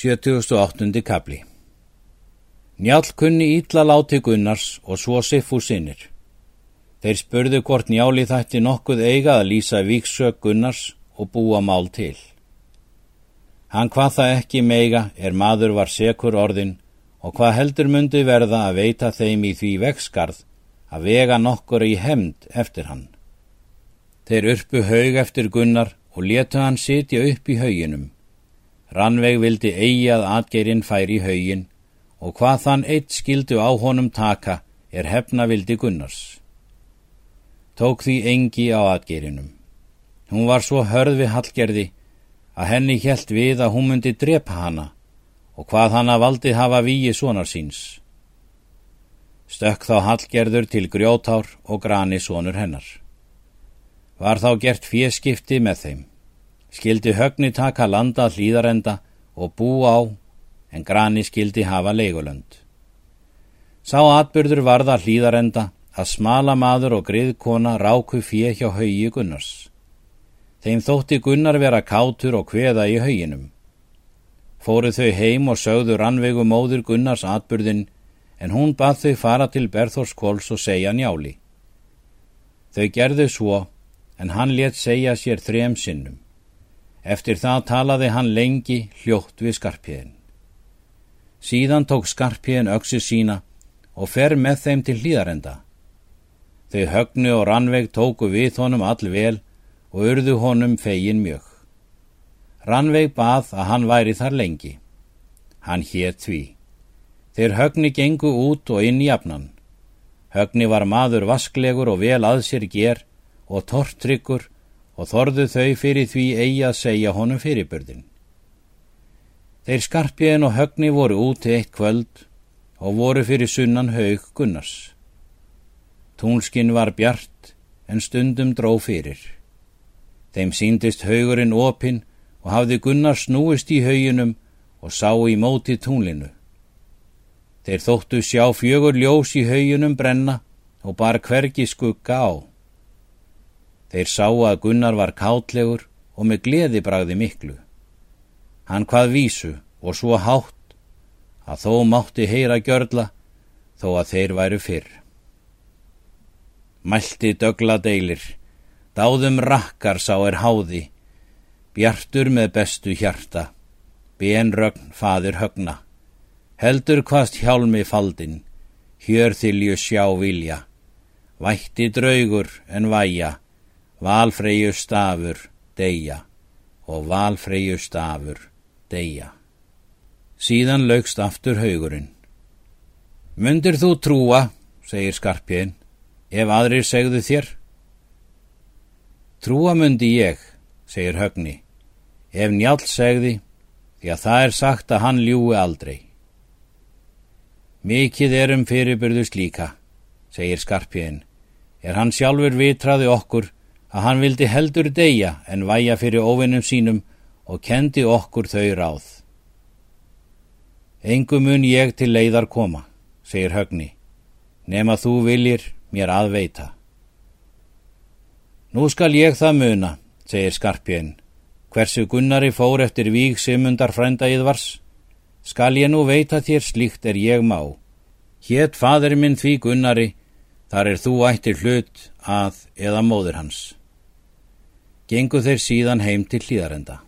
78. kapli Njál kunni ítla láti Gunnars og svo Siffu sinnir. Þeir spurðu hvort Njáli þætti nokkuð eiga að lýsa viksök Gunnars og búa mál til. Hann hvað það ekki meiga er maður var sekur orðin og hvað heldur myndi verða að veita þeim í því vekskarð að vega nokkur í hemd eftir hann. Þeir urpu haug eftir Gunnar og letu hann sitja upp í hauginum. Rannveig vildi eigi að atgerinn færi í haugin og hvað þann eitt skildu á honum taka er hefna vildi Gunnars. Tók því engi á atgerinum. Hún var svo hörð við Hallgerði að henni helt við að hún myndi drepa hana og hvað hana valdi hafa víi sonar síns. Stökk þá Hallgerður til grjótár og grani sonur hennar. Var þá gert fjeskipti með þeim skildi högni taka landa hlýðarenda og bú á, en grani skildi hafa leigulönd. Sá atbyrður varða hlýðarenda að smala maður og griðkona ráku fjö hjá haugi Gunnars. Þeim þótti Gunnar vera kátur og hveða í hauginum. Fóru þau heim og sögðu rannvegu móður Gunnars atbyrðin en hún bað þau fara til Berþórskóls og segja njáli. Þau gerðu svo en hann let segja sér þrem sinnum. Eftir það talaði hann lengi hljótt við skarpiðin. Síðan tók skarpiðin öksi sína og fer með þeim til hlýðarenda. Þau högnu og rannveg tóku við honum all vel og urðu honum fegin mjög. Rannveg bað að hann væri þar lengi. Hann hétt því. Þeir högni gengu út og inn í afnan. Högni var maður vasklegur og vel að sér ger og tortryggur og þorðu þau fyrir því eigi að segja honum fyrirbörðin. Þeir skarpiðin og högni voru úti eitt kvöld og voru fyrir sunnan haug Gunnars. Túnskinn var bjart en stundum dró fyrir. Þeim síndist haugurinn opinn og hafði Gunnar snúist í hauginum og sá í móti túnlinu. Þeir þóttu sjá fjögur ljós í hauginum brenna og bar hvergi skugga á. Þeir sáu að Gunnar var kátlegur og með gleði bragði miklu. Hann hvað vísu og svo hátt að þó mátti heyra gjörla þó að þeir væru fyrr. Mælti dögla deilir, dáðum rakkar sá er háði, bjartur með bestu hjarta, benrögn fadir högna, heldur hvast hjálmi faldin, hjörþilju sjá vilja, vætti draugur en væja, valfreyju stafur deyja og valfreyju stafur deyja. Síðan lögst aftur haugurinn. Mundir þú trúa, segir skarpjén, ef aðrir segðu þér? Trúa mundi ég, segir högni, ef njál segði, því að það er sagt að hann ljúi aldrei. Mikið erum fyrirbyrðust líka, segir skarpjén, er hann sjálfur vitraði okkur að hann vildi heldur deyja en væja fyrir óvinnum sínum og kendi okkur þau ráð. Engu mun ég til leiðar koma, segir högni, nema þú viljir mér aðveita. Nú skal ég það muna, segir skarpjön, hversu Gunnari fór eftir víg simundar frænda yðvars, skal ég nú veita þér slíkt er ég má. Hétt fadur minn því Gunnari, þar er þú ættir hlut að eða móður hans gengu þeir síðan heim til hlýðarenda.